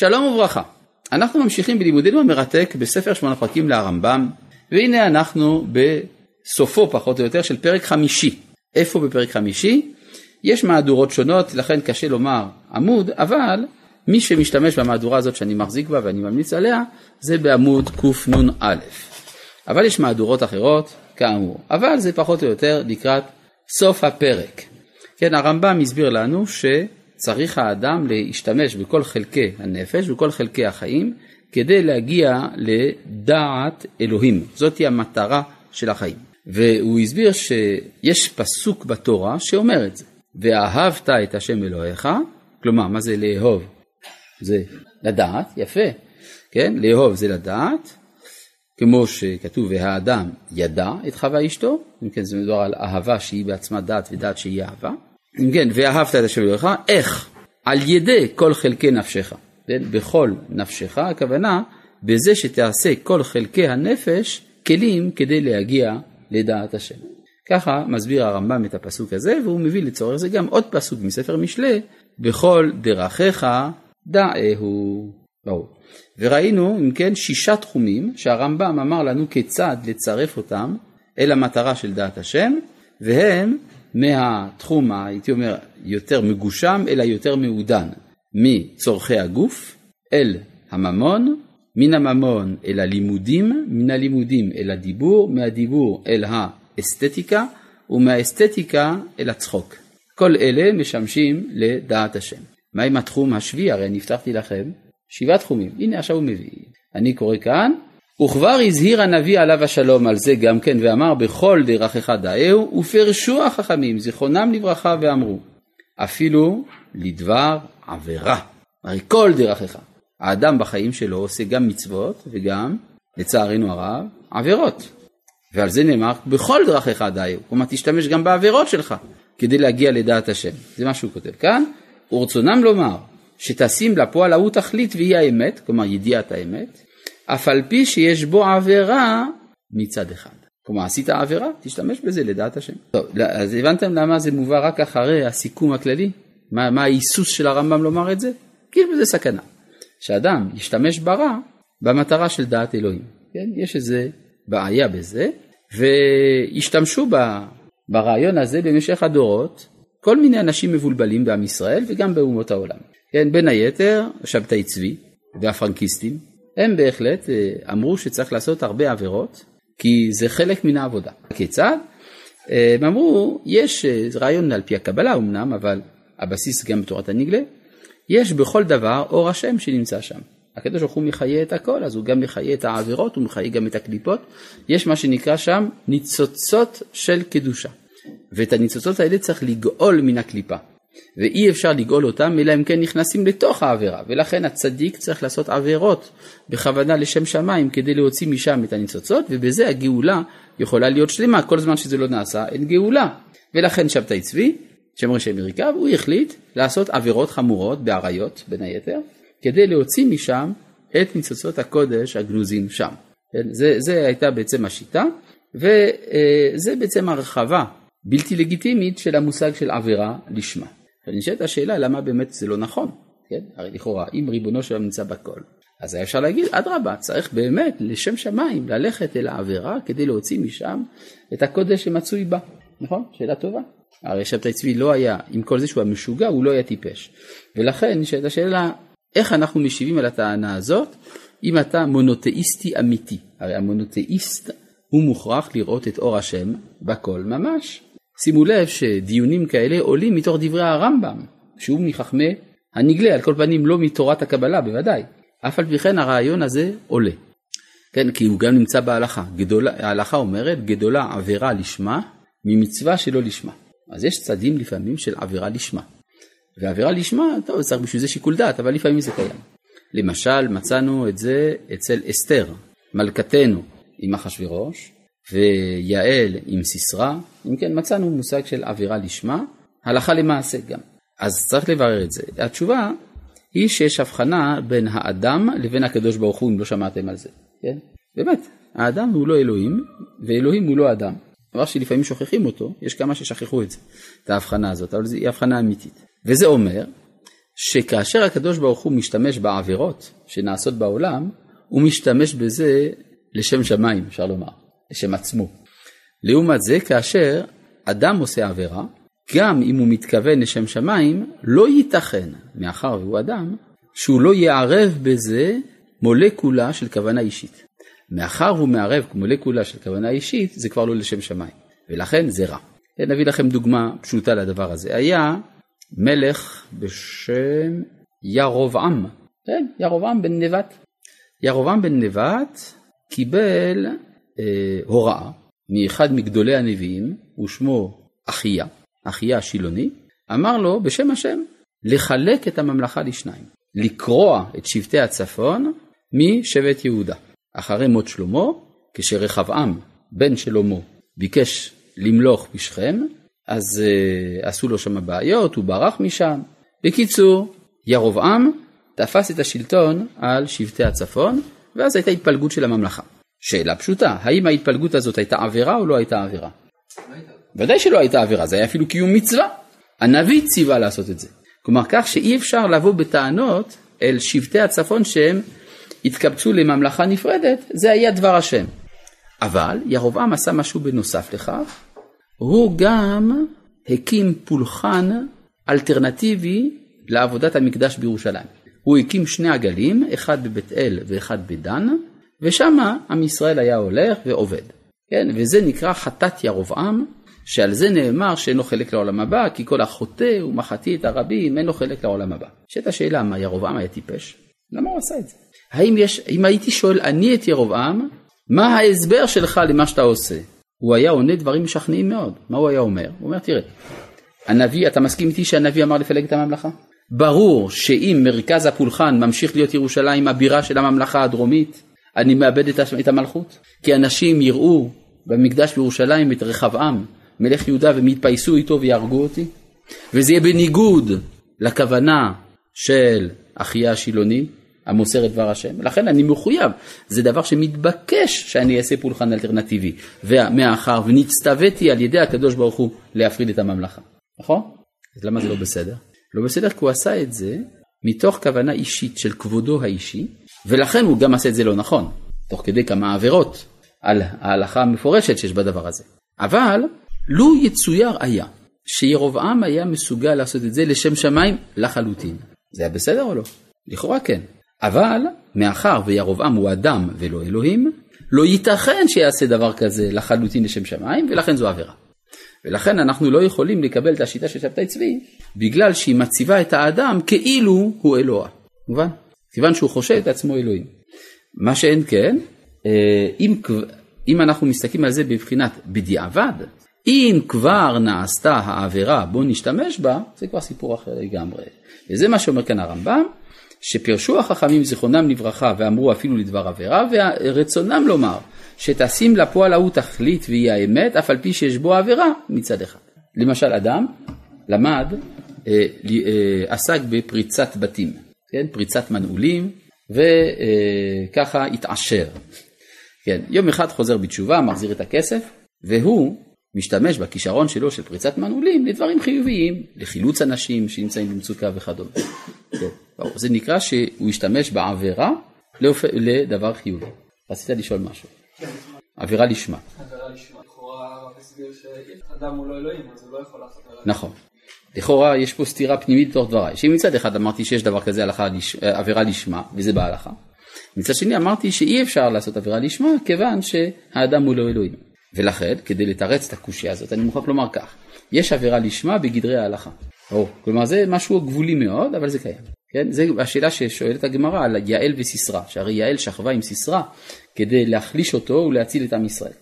שלום וברכה. אנחנו ממשיכים בלימודנו המרתק בספר שמונה פרקים להרמב"ם, והנה אנחנו בסופו פחות או יותר של פרק חמישי. איפה בפרק חמישי? יש מהדורות שונות, לכן קשה לומר עמוד, אבל מי שמשתמש במהדורה הזאת שאני מחזיק בה ואני ממליץ עליה, זה בעמוד קנ"א. אבל יש מהדורות אחרות, כאמור. אבל זה פחות או יותר לקראת סוף הפרק. כן, הרמב"ם הסביר לנו שצריך האדם להשתמש בכל חלקי הנפש, בכל חלקי החיים, כדי להגיע לדעת אלוהים. זאתי המטרה של החיים. והוא הסביר שיש פסוק בתורה שאומר את זה. ואהבת את השם אלוהיך, כלומר, מה זה לאהוב? זה לדעת, יפה, כן? לאהוב זה לדעת, כמו שכתוב והאדם ידע את חווה אשתו, אם כן זה מדובר על אהבה שהיא בעצמה דעת ודעת שהיא אהבה, כן ואהבת את השם אלוהיך, איך? על ידי כל חלקי נפשך, כן? בכל נפשך, הכוונה בזה שתעשה כל חלקי הנפש כלים כדי להגיע לדעת השם. ככה מסביר הרמב"ם את הפסוק הזה, והוא מביא לצורך זה גם עוד פסוק מספר משלי, בכל דרכיך דאהו. ברור. וראינו אם כן שישה תחומים שהרמב"ם אמר לנו כיצד לצרף אותם אל המטרה של דעת השם, והם מהתחום הייתי אומר יותר מגושם אלא יותר מעודן, מצורכי הגוף אל הממון, מן הממון אל הלימודים, מן הלימודים אל הדיבור, מהדיבור אל האסתטיקה ומהאסתטיקה אל הצחוק. כל אלה משמשים לדעת השם. מה עם התחום השביעי? הרי אני הבטחתי לכם שבעה תחומים. הנה עכשיו הוא מביא. אני קורא כאן, וכבר הזהיר הנביא עליו השלום על זה גם כן ואמר בכל דרכך דאהו ופרשו החכמים זיכרונם לברכה ואמרו אפילו לדבר עבירה. הרי כל דרכך. האדם בחיים שלו עושה גם מצוות וגם לצערנו הרב עבירות. ועל זה נאמר בכל דרכך דאהו. כלומר תשתמש גם בעבירות שלך כדי להגיע לדעת השם. זה מה שהוא כותב כאן. ורצונם לומר שתשים לפועל ההוא תכלית והיא האמת, כלומר ידיעת האמת, אף על פי שיש בו עבירה מצד אחד. כלומר עשית עבירה, תשתמש בזה לדעת השם. טוב, אז הבנתם למה זה מובא רק אחרי הסיכום הכללי? מה, מה ההיסוס של הרמב"ם לומר את זה? כי יש בזה סכנה. שאדם ישתמש ברע במטרה של דעת אלוהים. כן? יש איזה בעיה בזה, וישתמשו ברעיון הזה במשך הדורות כל מיני אנשים מבולבלים בעם ישראל וגם באומות העולם. כן, בין היתר שבתאי צבי והפרנקיסטים, הם בהחלט אה, אמרו שצריך לעשות הרבה עבירות, כי זה חלק מן העבודה. כיצד? אה, הם אמרו, יש אה, רעיון על פי הקבלה אמנם, אבל הבסיס גם בתורת הנגלה, יש בכל דבר אור השם שנמצא שם. הקדוש ברוך הוא מחיה את הכל, אז הוא גם מחיה את העבירות, הוא מחיה גם את הקליפות. יש מה שנקרא שם ניצוצות של קדושה. ואת הניצוצות האלה צריך לגאול מן הקליפה. ואי אפשר לגאול אותם אלא אם כן נכנסים לתוך העבירה ולכן הצדיק צריך לעשות עבירות בכוונה לשם שמיים כדי להוציא משם את הניצוצות ובזה הגאולה יכולה להיות שלמה כל זמן שזה לא נעשה אין גאולה ולכן שבתאי צבי שם ראשי אמריקה הוא החליט לעשות עבירות חמורות באריות בין היתר כדי להוציא משם את ניצוצות הקודש הגנוזים שם. כן? זה, זה הייתה בעצם השיטה וזה בעצם הרחבה בלתי לגיטימית של המושג של עבירה לשמה. ונשאלת השאלה למה באמת זה לא נכון, כן? הרי לכאורה אם ריבונו של עולם נמצא בכל, אז היה אפשר להגיד אדרבה צריך באמת לשם שמיים ללכת אל העבירה כדי להוציא משם את הקודש שמצוי בה, נכון? שאלה טובה. הרי שבתאי צבי לא היה, עם כל זה שהוא היה משוגע, הוא לא היה טיפש. ולכן נשאלת השאלה, איך אנחנו משיבים על הטענה הזאת, אם אתה מונותאיסטי אמיתי. הרי המונותאיסט הוא מוכרח לראות את אור השם בכל ממש. שימו לב שדיונים כאלה עולים מתוך דברי הרמב"ם, שהוא מחכמי הנגלה, על כל פנים לא מתורת הקבלה בוודאי. אף על פי כן הרעיון הזה עולה. כן, כי הוא גם נמצא בהלכה. גדולה, ההלכה אומרת גדולה עבירה לשמה ממצווה שלא לשמה. אז יש צדים לפעמים של עבירה לשמה. ועבירה לשמה, טוב, צריך בשביל זה שיקול דעת, אבל לפעמים זה קיים. למשל, מצאנו את זה אצל אסתר, מלכתנו עם אחשוורוש, ויעל עם סיסרא, אם כן מצאנו מושג של עבירה לשמה, הלכה למעשה גם. אז צריך לברר את זה. התשובה היא שיש הבחנה בין האדם לבין הקדוש ברוך הוא, אם לא שמעתם על זה. כן? באמת, האדם הוא לא אלוהים, ואלוהים הוא לא אדם. דבר שלפעמים שוכחים אותו, יש כמה ששכחו את זה, את ההבחנה הזאת, אבל היא הבחנה אמיתית. וזה אומר שכאשר הקדוש ברוך הוא משתמש בעבירות שנעשות בעולם, הוא משתמש בזה לשם שמיים, אפשר לומר, לשם עצמו. לעומת זה, כאשר אדם עושה עבירה, גם אם הוא מתכוון לשם שמיים, לא ייתכן, מאחר והוא אדם, שהוא לא יערב בזה מולקולה של כוונה אישית. מאחר והוא מערב מולקולה של כוונה אישית, זה כבר לא לשם שמיים, ולכן זה רע. נביא לכם דוגמה פשוטה לדבר הזה. היה מלך בשם ירובעם, כן, ירובעם בן נבט. ירובעם בן נבט קיבל אה, הוראה מאחד מגדולי הנביאים, ושמו אחיה, אחיה השילוני, אמר לו בשם השם לחלק את הממלכה לשניים, לקרוע את שבטי הצפון משבט יהודה. אחרי מות שלמה, כשרחבעם בן שלמה ביקש למלוך בשכם, אז uh, עשו לו שם בעיות, הוא ברח משם. בקיצור, ירובעם תפס את השלטון על שבטי הצפון, ואז הייתה התפלגות של הממלכה. שאלה פשוטה, האם ההתפלגות הזאת הייתה עבירה או לא הייתה עבירה? ודאי שלא הייתה עבירה, זה היה אפילו קיום מצווה. הנביא ציווה לעשות את זה. כלומר, כך שאי אפשר לבוא בטענות אל שבטי הצפון שהם התקבצו לממלכה נפרדת, זה היה דבר השם. אבל ירובעם עשה משהו בנוסף לכך, הוא גם הקים פולחן אלטרנטיבי לעבודת המקדש בירושלים. הוא הקים שני עגלים, אחד בבית אל ואחד בדן, ושם עם ישראל היה הולך ועובד. כן, וזה נקרא חטאת ירובעם, שעל זה נאמר שאין לו חלק לעולם הבא, כי כל החוטא ומחתי את הרבים, אין לו חלק לעולם הבא. שאלת השאלה, מה ירובעם היה טיפש? למה הוא עשה את זה? האם יש, אם הייתי שואל אני את ירובעם, מה ההסבר שלך למה שאתה עושה? הוא היה עונה דברים משכנעים מאוד. מה הוא היה אומר? הוא אומר, תראה, הנביא, אתה מסכים איתי שהנביא אמר לפלג את הממלכה? ברור שאם מרכז הפולחן ממשיך להיות ירושלים הבירה של הממלכה הדרומית, אני מאבד את המלכות. כי אנשים יראו במקדש בירושלים את רחבעם, מלך יהודה, והם יתפייסו איתו ויהרגו אותי. וזה יהיה בניגוד לכוונה של אחיה השילוני, המוסר את דבר השם. לכן אני מחויב, זה דבר שמתבקש שאני אעשה פולחן אלטרנטיבי. ומאחר ונצטוויתי על ידי הקדוש ברוך הוא להפריד את הממלכה. נכון? אז למה זה לא בסדר? לא בסדר כי הוא עשה את זה מתוך כוונה אישית של כבודו האישי, ולכן הוא גם עשה את זה לא נכון, תוך כדי כמה עבירות על ההלכה המפורשת שיש בדבר הזה. אבל לו יצויר היה שירובעם היה מסוגל לעשות את זה לשם שמיים לחלוטין. זה היה בסדר או לא? לכאורה כן. אבל מאחר וירובעם הוא אדם ולא אלוהים, לא ייתכן שיעשה דבר כזה לחלוטין לשם שמיים, ולכן זו עבירה. ולכן אנחנו לא יכולים לקבל את השיטה של שבתאי צבי, בגלל שהיא מציבה את האדם כאילו הוא אלוה. מובן? כיוון שהוא חושב את עצמו אלוהים. מה שאין כן, אה, אם, אם אנחנו מסתכלים על זה בבחינת בדיעבד, אם כבר נעשתה העבירה בוא נשתמש בה, זה כבר סיפור אחר לגמרי. וזה מה שאומר כאן הרמב"ם, שפרשו החכמים זיכרונם לברכה ואמרו אפילו לדבר עבירה, ורצונם לומר שתשים לפועל ההוא תכלית והיא האמת, אף על פי שיש בו עבירה מצד אחד. למשל אדם למד, אה, אה, עסק בפריצת בתים, כן? פריצת מנעולים, וככה התעשר. כן, יום אחד חוזר בתשובה, מחזיר את הכסף, והוא משתמש בכישרון שלו של פריצת מנעולים לדברים חיוביים, לחילוץ אנשים שנמצאים במצוקה וכדומה. כן, זה נקרא שהוא השתמש בעבירה לדבר חיובי. רצית לשאול משהו. עבירה לשמה. עבירה לשמה. לכאורה אדם הוא לא אלוהים, אז הוא לא יכול לעשות עבירה. נכון. לכאורה יש פה סתירה פנימית בתוך דבריי, שמצד אחד אמרתי שיש דבר כזה הלכה, עבירה לשמה, וזה בהלכה. מצד שני אמרתי שאי אפשר לעשות עבירה לשמה, כיוון שהאדם הוא לא אלוהים. ולכן, כדי לתרץ את הקושייה הזאת, אני מוכרח לומר כך, יש עבירה לשמה בגדרי ההלכה. או, כלומר זה משהו גבולי מאוד, אבל זה קיים. כן? זו השאלה ששואלת הגמרא על יעל וסיסרא, שהרי יעל שכבה עם סיסרא כדי להחליש אותו ולהציל את עם ישראל.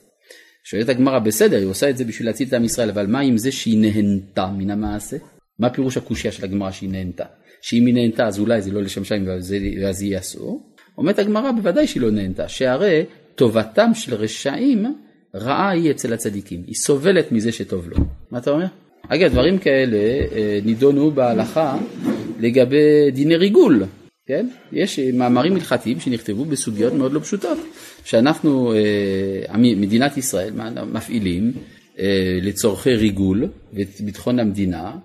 שואלת הגמרא, בסדר, היא עושה את זה בשביל להציל את עם ישראל, אבל מה עם זה שהיא נהנתה מן המעשה? מה פירוש הקושייה של הגמרא שהיא נהנתה? שאם היא נהנתה אז אולי זה לא לשם שמים ואז יהיה אסור? אומרת הגמרא, בוודאי שהיא לא נהנתה, שהרי טובתם של רשעים רעה היא אצל הצדיקים, היא סובלת מזה שטוב לו. מה אתה אומר? אגב, דברים כאלה אה, נידונו בהלכה לגבי דיני ריגול, כן? יש מאמרים הלכתיים שנכתבו בסוגיות מאוד לא פשוטות, שאנחנו, אה, מדינת ישראל, מפעילים אה, לצורכי ריגול וביטחון המדינה,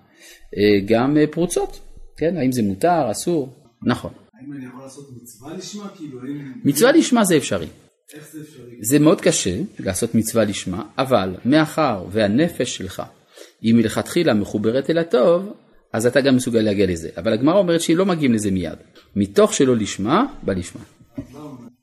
גם פרוצות. כן, האם זה מותר, אסור, נכון. האם אני יכול לעשות מצווה לשמה? כאילו, האם... מצווה לשמה זה אפשרי. איך זה אפשרי? זה מאוד קשה לעשות מצווה לשמה, אבל מאחר והנפש שלך היא מלכתחילה מחוברת אל הטוב, אז אתה גם מסוגל להגיע לזה. אבל הגמרא אומרת שאם לא מגיעים לזה מיד. מתוך שלא לשמה, בא לשמה.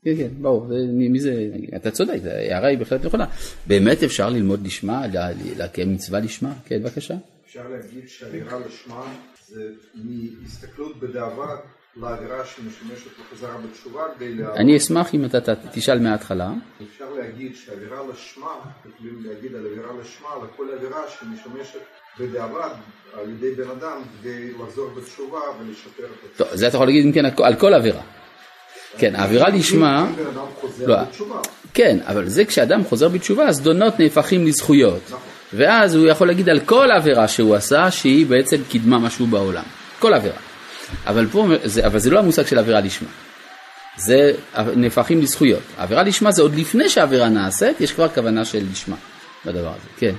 כן, כן, ברור, זה- מי זה, אתה צודק, ההערה היא בהחלט נכונה. באמת אפשר ללמוד לשמה, לה- לקיים מצווה לשמה? כן, בבקשה. אפשר להגיד שהעבירה לשמה זה מהסתכלות בדיעבד לעבירה שמשמשת לחזרה בתשובה כדי לה... אני אשמח אם אתה תשאל מההתחלה. אפשר להגיד שהעבירה לשמה, יכולים להגיד על עבירה לשמה, על כל עבירה שמשמשת בדיעבד על ידי בן אדם כדי לחזור בתשובה ולשפר את טוב, זה אתה יכול להגיד אם כן על כל עבירה. כן, העבירה לשמה, לא. כן, אבל זה כשאדם חוזר בתשובה, אז דונות נהפכים לזכויות. ואז הוא יכול להגיד על כל עבירה שהוא עשה, שהיא בעצם קידמה משהו בעולם. כל עבירה. אבל פה, זה, אבל זה לא המושג של עבירה לשמה. זה נהפכים לזכויות. עבירה לשמה זה עוד לפני שהעבירה נעשית, יש כבר כוונה של לשמה בדבר הזה. כן.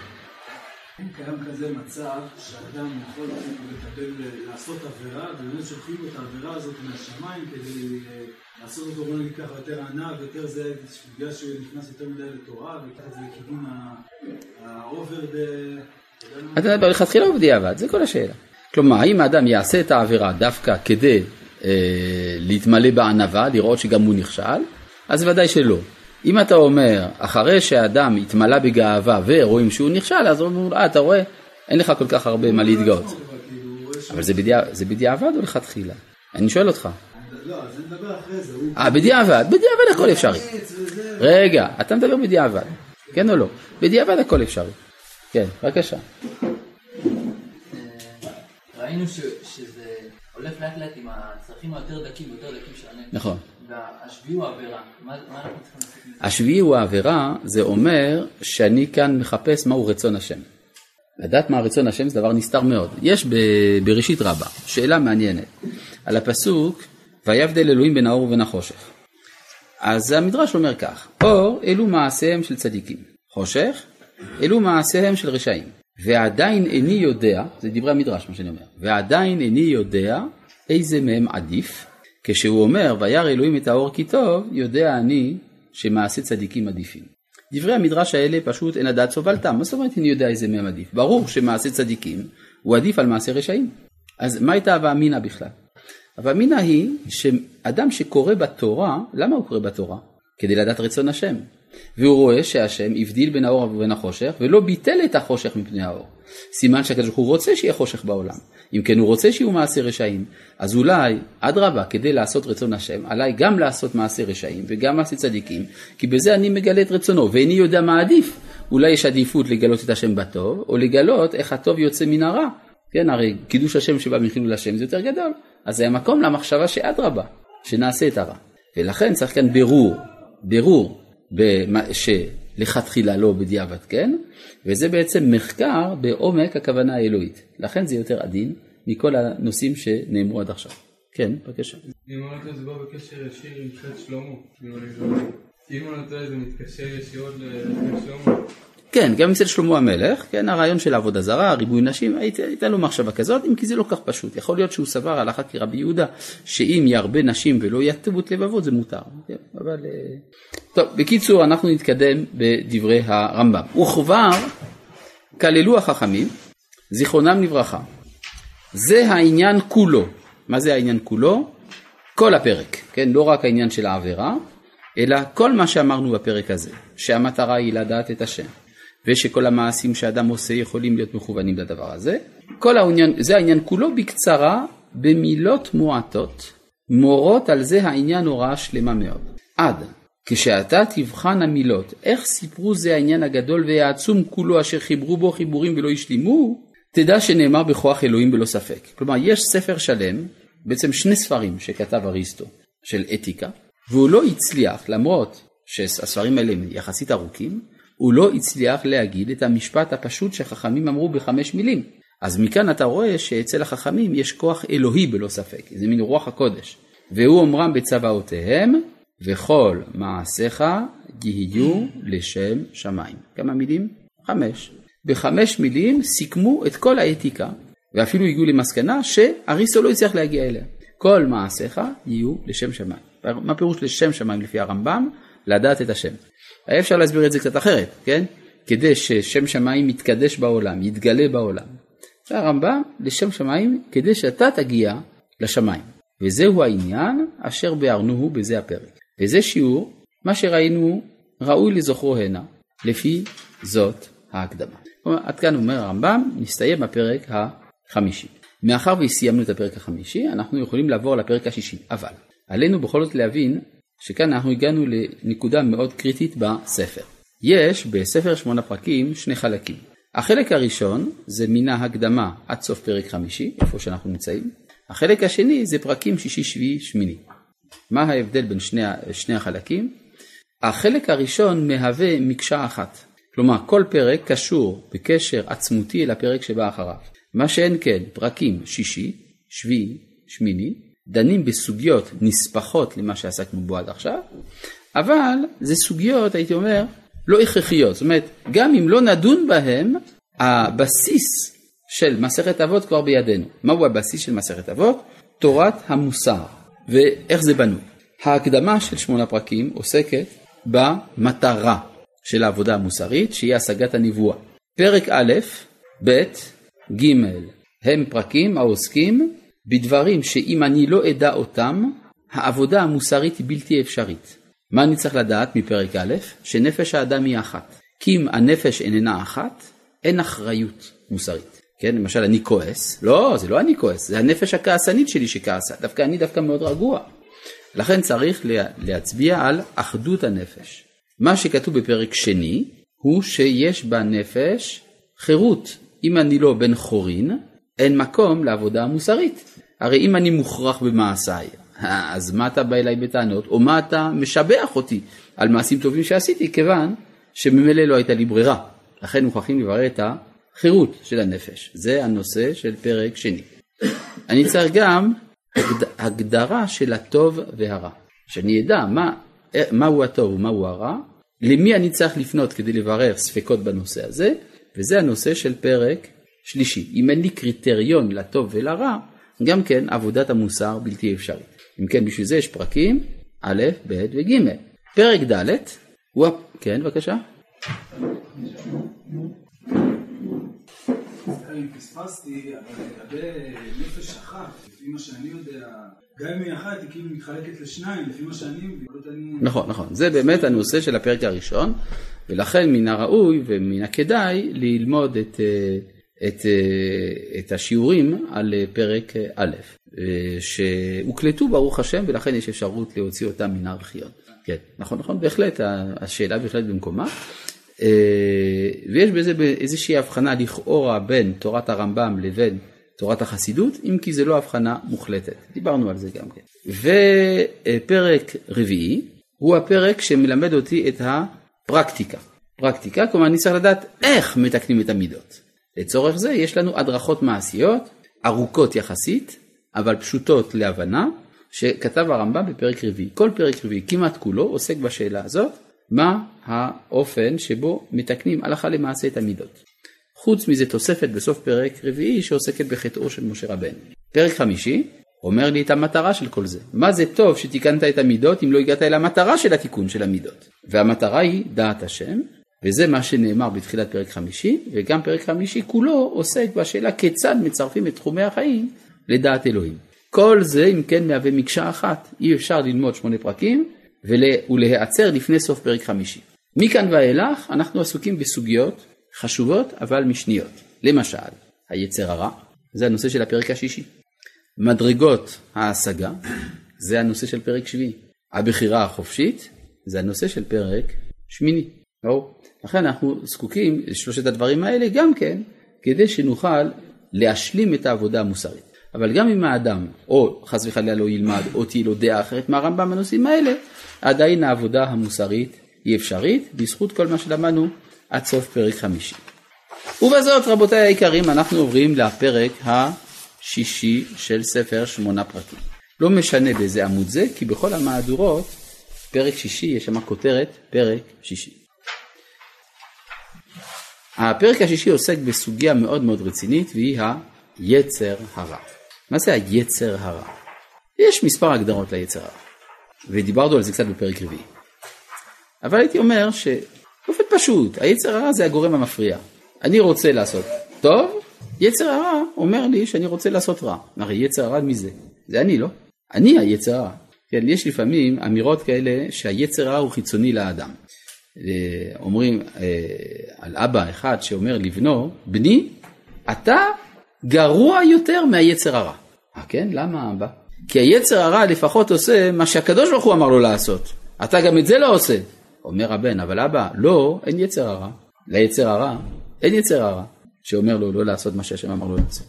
אם קיים כזה מצב שאדם יכול לקבל, לעשות עבירה, ובאמת שולחים את העבירה הזאת מהשמיים כדי אה, לעשות אותו, בוא נגיד ככה, יותר ענק, יותר זה, בגלל שהוא נכנס יותר מדי לתורה, את זה לכיוון האובר ד... אתה יודע לכתחילה או בדיעבד? זה כל השאלה. כלומר, האם האדם יעשה את העבירה דווקא כדי אה, להתמלא בענווה, לראות שגם הוא נכשל? אז ודאי שלא. אם אתה אומר, אחרי שהאדם התמלא בגאווה ורואים שהוא נכשל, אז אומרים, אה, אתה רואה, אין לך כל כך הרבה מה להתגאות. אבל הוא זה, בדיע... זה בדיעבד או לכתחילה? אני שואל אותך. לא, אז אני מדבר אחרי זה, הוא... אה, בדיעבד, בדיעבד הכל אפשרי. רגע, אתה מדבר בדיעבד, כן או לא? בדיעבד הכל אפשרי. כן, בבקשה. ראינו שזה הולך לאט לאט עם הצרכים היותר דקים ויותר דקים של הנפש. נכון. השביעי הוא העבירה, זה אומר שאני כאן מחפש מהו רצון השם. לדעת מה רצון השם זה דבר נסתר מאוד. יש ב- בראשית רבה שאלה מעניינת על הפסוק ויבדל אלוהים בין האור ובין החושך. אז המדרש אומר כך, אור אלו מעשיהם של צדיקים, חושך אלו מעשיהם של רשעים. ועדיין איני יודע, זה דברי המדרש מה שאני אומר, ועדיין איני יודע איזה מהם עדיף, כשהוא אומר וירא אלוהים את האור כי טוב, יודע אני שמעשה צדיקים עדיפים. דברי המדרש האלה פשוט אין הדעת סובלתם, מה זאת אומרת אני יודע איזה מהם עדיף? ברור שמעשה צדיקים הוא עדיף על מעשה רשעים. אז מה הייתה הווה אמינא בכלל? הווה אמינא היא שאדם שקורא בתורה, למה הוא קורא בתורה? כדי לדעת רצון השם. והוא רואה שהשם הבדיל בין האור ובין החושך ולא ביטל את החושך מפני האור. סימן שהקדוש ברוך הוא רוצה שיהיה חושך בעולם. אם כן הוא רוצה שיהיו מעשי רשעים, אז אולי, אדרבה, כדי לעשות רצון השם, עליי גם לעשות מעשי רשעים וגם מעשי צדיקים, כי בזה אני מגלה את רצונו, ואיני יודע מה עדיף. אולי יש עדיפות לגלות את השם בטוב, או לגלות איך הטוב יוצא מן הרע. כן, הרי קידוש השם שבא מחילול השם זה יותר גדול. אז זה המקום למחשבה שאדרבה, שנעשה את הרע. ולכן צריך כאן בירור, בירור שלכתחילה לא בדיעבד כן, וזה בעצם מחקר בעומק הכוונה האלוהית. לכן זה יותר עדין מכל הנושאים שנאמרו עד עכשיו. כן, בבקשה. אני לא טועה זה בא בקשר ישיר עם חטא שלמה. אם אני לא טועה זה מתקשר ישירות לחטא שלמה. כן, גם אצל שלמה המלך, כן, הרעיון של עבודה זרה, ריבוי נשים, היית- הייתה לו מחשבה כזאת, אם כי זה לא כך פשוט. יכול להיות שהוא סבר הלכה כרבי יהודה, שאם ירבה נשים ולא יתבות לבבות זה מותר. כן, אבל... אה, טוב, בקיצור, אנחנו נתקדם בדברי הרמב"ם. וכבר כללו החכמים, זיכרונם לברכה. זה העניין כולו. מה זה העניין כולו? כל הפרק, כן? לא רק העניין של העבירה, אלא כל מה שאמרנו בפרק הזה, שהמטרה היא לדעת את השם, ושכל המעשים שאדם עושה יכולים להיות מכוונים לדבר הזה. כל העניין, זה העניין כולו בקצרה, במילות מועטות, מורות על זה העניין הוראה שלמה מאוד. עד כשאתה תבחן המילות, איך סיפרו זה העניין הגדול והעצום כולו אשר חיברו בו חיבורים ולא השלימו, תדע שנאמר בכוח אלוהים בלא ספק. כלומר, יש ספר שלם, בעצם שני ספרים שכתב אריסטו, של אתיקה, והוא לא הצליח, למרות שהספרים האלה הם יחסית ארוכים, הוא לא הצליח להגיד את המשפט הפשוט שחכמים אמרו בחמש מילים. אז מכאן אתה רואה שאצל החכמים יש כוח אלוהי בלא ספק, זה מין רוח הקודש. והוא אומרם בצוואותיהם, וכל מעשיך יהיו לשם שמיים. כמה מילים? חמש. בחמש מילים סיכמו את כל האתיקה, ואפילו הגיעו למסקנה שאריסטו לא הצליח להגיע אליה. כל מעשיך יהיו לשם שמיים. מה פירוש לשם שמיים לפי הרמב"ם? לדעת את השם. היה אפשר להסביר את זה קצת אחרת, כן? כדי ששם שמיים יתקדש בעולם, יתגלה בעולם. זה הרמב"ם לשם שמיים כדי שאתה תגיע לשמיים. וזהו העניין אשר ביארנוהו בזה הפרק. וזה שיעור, מה שראינו ראוי לזוכרו הנה, לפי זאת ההקדמה. עד כאן אומר הרמב"ם, נסתיים הפרק החמישי. מאחר וסיימנו את הפרק החמישי, אנחנו יכולים לעבור לפרק השישי, אבל עלינו בכל זאת להבין שכאן אנחנו הגענו לנקודה מאוד קריטית בספר. יש בספר שמונה פרקים שני חלקים. החלק הראשון זה מן ההקדמה עד סוף פרק חמישי, איפה שאנחנו נמצאים. החלק השני זה פרקים שישי, שביעי, שמיני. מה ההבדל בין שני, שני החלקים? החלק הראשון מהווה מקשה אחת. כלומר, כל פרק קשור בקשר עצמותי אל הפרק שבא אחריו. מה שאין כן, פרקים שישי, שביעי, שמיני, דנים בסוגיות נספחות למה שעסקנו בו עד עכשיו, אבל זה סוגיות, הייתי אומר, לא הכרחיות. זאת אומרת, גם אם לא נדון בהם, הבסיס של מסכת אבות כבר בידינו. מהו הבסיס של מסכת אבות? תורת המוסר, ואיך זה בנוי. ההקדמה של שמונה פרקים עוסקת במטרה של העבודה המוסרית, שהיא השגת הנבואה. פרק א', ב', ג', הם פרקים העוסקים בדברים שאם אני לא אדע אותם, העבודה המוסרית היא בלתי אפשרית. מה אני צריך לדעת מפרק א'? שנפש האדם היא אחת. כי אם הנפש איננה אחת, אין אחריות מוסרית. כן, למשל אני כועס, לא, זה לא אני כועס, זה הנפש הכעסנית שלי שכעסה, דווקא אני דווקא מאוד רגוע. לכן צריך להצביע על אחדות הנפש. מה שכתוב בפרק שני, הוא שיש בנפש חירות. אם אני לא בן חורין, אין מקום לעבודה המוסרית. הרי אם אני מוכרח במעשיי, אז מה אתה בא אליי בטענות, או מה אתה משבח אותי על מעשים טובים שעשיתי, כיוון שממילא לא הייתה לי ברירה. לכן מוכרחים לברר את החירות של הנפש. זה הנושא של פרק שני. אני צריך גם הגדרה של הטוב והרע. שאני אדע מה, מהו הטוב ומהו הרע, למי אני צריך לפנות כדי לברר ספקות בנושא הזה, וזה הנושא של פרק שלישי. אם אין לי קריטריון לטוב ולרע, גם כן עבודת המוסר בלתי אפשרית. אם כן, בשביל זה יש פרקים א', ב' וג'. פרק ד' הוא... כן, בבקשה. אם פספסתי, אבל לגבי נפש אחת, לפי מה שאני יודע, גם אם היא אחת, היא כאילו מתחלקת לשניים, לפי מה שאני מבין. נכון, נכון. זה באמת הנושא של הפרק הראשון, ולכן מן הראוי ומן הכדאי ללמוד את, אה, את, אה, את השיעורים על פרק א', אה, שהוקלטו ברוך השם, ולכן יש אפשרות להוציא אותם מן הארכיון. כן, נכון, נכון, בהחלט, השאלה בהחלט במקומה. אה, ויש בזה איזושהי הבחנה לכאורה בין תורת הרמב"ם לבין תורת החסידות, אם כי זה לא הבחנה מוחלטת, דיברנו על זה גם כן. ופרק רביעי הוא הפרק שמלמד אותי את הפרקטיקה. פרקטיקה, כלומר אני צריך לדעת איך מתקנים את המידות. לצורך זה יש לנו הדרכות מעשיות, ארוכות יחסית, אבל פשוטות להבנה, שכתב הרמב"ם בפרק רביעי. כל פרק רביעי, כמעט כולו, עוסק בשאלה הזאת, מה האופן שבו מתקנים הלכה למעשה את המידות. חוץ מזה תוספת בסוף פרק רביעי שעוסקת בחטאו של משה רבנו. פרק חמישי אומר לי את המטרה של כל זה. מה זה טוב שתיקנת את המידות אם לא הגעת אל המטרה של התיקון של המידות. והמטרה היא דעת השם, וזה מה שנאמר בתחילת פרק חמישי, וגם פרק חמישי כולו עוסק בשאלה כיצד מצרפים את תחומי החיים לדעת אלוהים. כל זה אם כן מהווה מקשה אחת, אי אפשר ללמוד שמונה פרקים ולהיעצר לפני סוף פרק חמישי. מכאן ואילך אנחנו עסוקים בסוגיות חשובות אבל משניות. למשל, היצר הרע, זה הנושא של הפרק השישי. מדרגות ההשגה, זה הנושא של פרק שביעי. הבחירה החופשית, זה הנושא של פרק שמיני. ברור. לכן אנחנו זקוקים לשלושת הדברים האלה גם כן, כדי שנוכל להשלים את העבודה המוסרית. אבל גם אם האדם, או חס וחלילה לא ילמד, או תהיה לו דעה אחרת מהרמב"ם בנושאים האלה, עדיין העבודה המוסרית היא אפשרית, בזכות כל מה שלמדנו עד סוף פרק חמישי. ובזאת רבותיי היקרים אנחנו עוברים לפרק השישי של ספר שמונה פרקים. לא משנה באיזה עמוד זה, כי בכל המהדורות פרק שישי יש שם כותרת פרק שישי. הפרק השישי עוסק בסוגיה מאוד מאוד רצינית והיא יצר הרע. מה זה היצר הרע? יש מספר הגדרות ליצר הרע, ודיברנו על זה קצת בפרק רביעי. אבל הייתי אומר שבאופן פשוט, היצר הרע זה הגורם המפריע. אני רוצה לעשות טוב, יצר הרע אומר לי שאני רוצה לעשות רע. הרי יצר הרע מי זה? זה אני, לא? אני היצר הרע. כן, יש לפעמים אמירות כאלה שהיצר הרע הוא חיצוני לאדם. אומרים אה, על אבא אחד שאומר לבנו, בני, אתה גרוע יותר מהיצר הרע. אה כן? למה אבא? כי היצר הרע לפחות עושה מה שהקדוש ברוך הוא אמר לו לעשות. אתה גם את זה לא עושה. אומר הבן, אבל אבא, לא, אין יצר הרע. ליצר הרע, אין יצר הרע, שאומר לו לא לעשות מה שהשם אמר לו לעשות.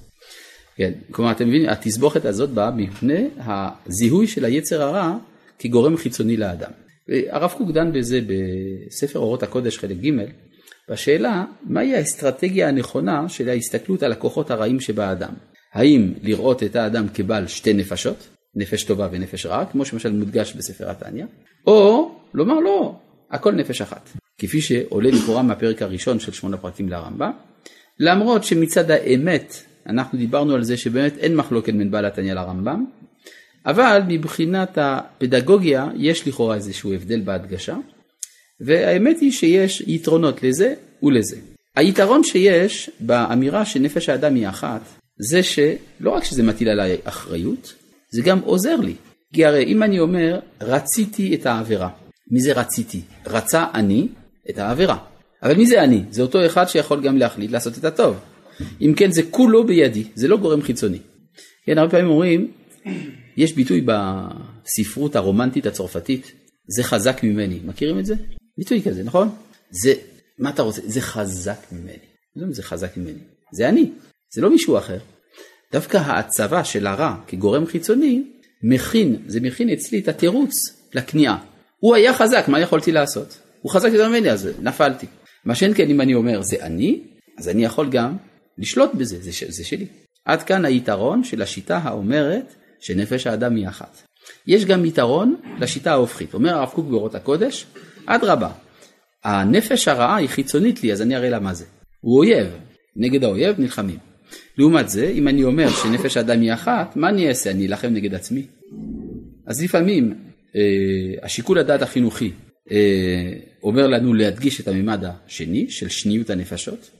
כן, כלומר, אתם מבינים, התסבוכת הזאת באה מפני הזיהוי של היצר הרע כגורם חיצוני לאדם. הרב קוק דן בזה בספר אורות הקודש חלק ג' בשאלה מהי האסטרטגיה הנכונה של ההסתכלות על הכוחות הרעים שבאדם. האם לראות את האדם כבעל שתי נפשות, נפש טובה ונפש רעה, כמו שמשל מודגש בספר התניא, או לומר לא, הכל נפש אחת, כפי שעולה לכאורה מהפרק הראשון של שמונה פרקים לרמב"ם, למרות שמצד האמת אנחנו דיברנו על זה שבאמת אין מחלוקת בין בעל התניא לרמב"ם, אבל מבחינת הפדגוגיה יש לכאורה איזשהו הבדל בהדגשה, והאמת היא שיש יתרונות לזה ולזה. היתרון שיש באמירה שנפש האדם היא אחת, זה שלא רק שזה מטיל עליי אחריות, זה גם עוזר לי. כי הרי אם אני אומר, רציתי את העבירה, מי זה רציתי? רצה אני את העבירה. אבל מי זה אני? זה אותו אחד שיכול גם להחליט לעשות את הטוב. אם כן זה כולו בידי, זה לא גורם חיצוני. כן, הרבה פעמים אומרים, יש ביטוי בספרות הרומנטית הצרפתית, זה חזק ממני. מכירים את זה? ביטוי כזה, נכון? זה, מה אתה רוצה? זה חזק ממני. לא, זה חזק ממני. זה אני, זה לא מישהו אחר. דווקא ההצבה של הרע כגורם חיצוני, מכין, זה מכין אצלי את התירוץ לכניעה. הוא היה חזק, מה יכולתי לעשות? הוא חזק יותר ממני, אז נפלתי. מה שאין כן אם אני אומר זה אני, אז אני יכול גם לשלוט בזה, זה, זה שלי. עד כאן היתרון של השיטה האומרת שנפש האדם היא אחת. יש גם יתרון לשיטה ההופכית. אומר הרב קוק באורות הקודש, אדרבה, הנפש הרעה היא חיצונית לי, אז אני אראה לה מה זה. הוא אויב, נגד האויב נלחמים. לעומת זה, אם אני אומר שנפש האדם היא אחת, מה אני אעשה? אני אלחם נגד עצמי? אז לפעמים אה, השיקול הדעת החינוכי אה, אומר לנו להדגיש את הממד השני של שניות הנפשות,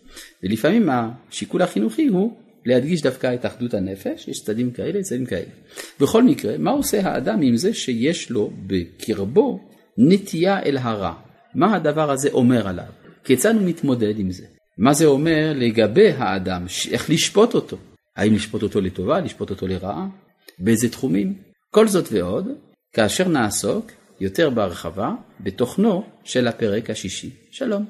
ולפעמים השיקול החינוכי הוא להדגיש דווקא את אחדות הנפש, יש צדדים כאלה, צדדים כאלה. בכל מקרה, מה עושה האדם עם זה שיש לו בקרבו נטייה אל הרע? מה הדבר הזה אומר עליו? כיצד הוא מתמודד עם זה? מה זה אומר לגבי האדם? איך לשפוט אותו? האם לשפוט אותו לטובה, לשפוט אותו לרעה? באיזה תחומים? כל זאת ועוד, כאשר נעסוק יותר בהרחבה בתוכנו של הפרק השישי. שלום.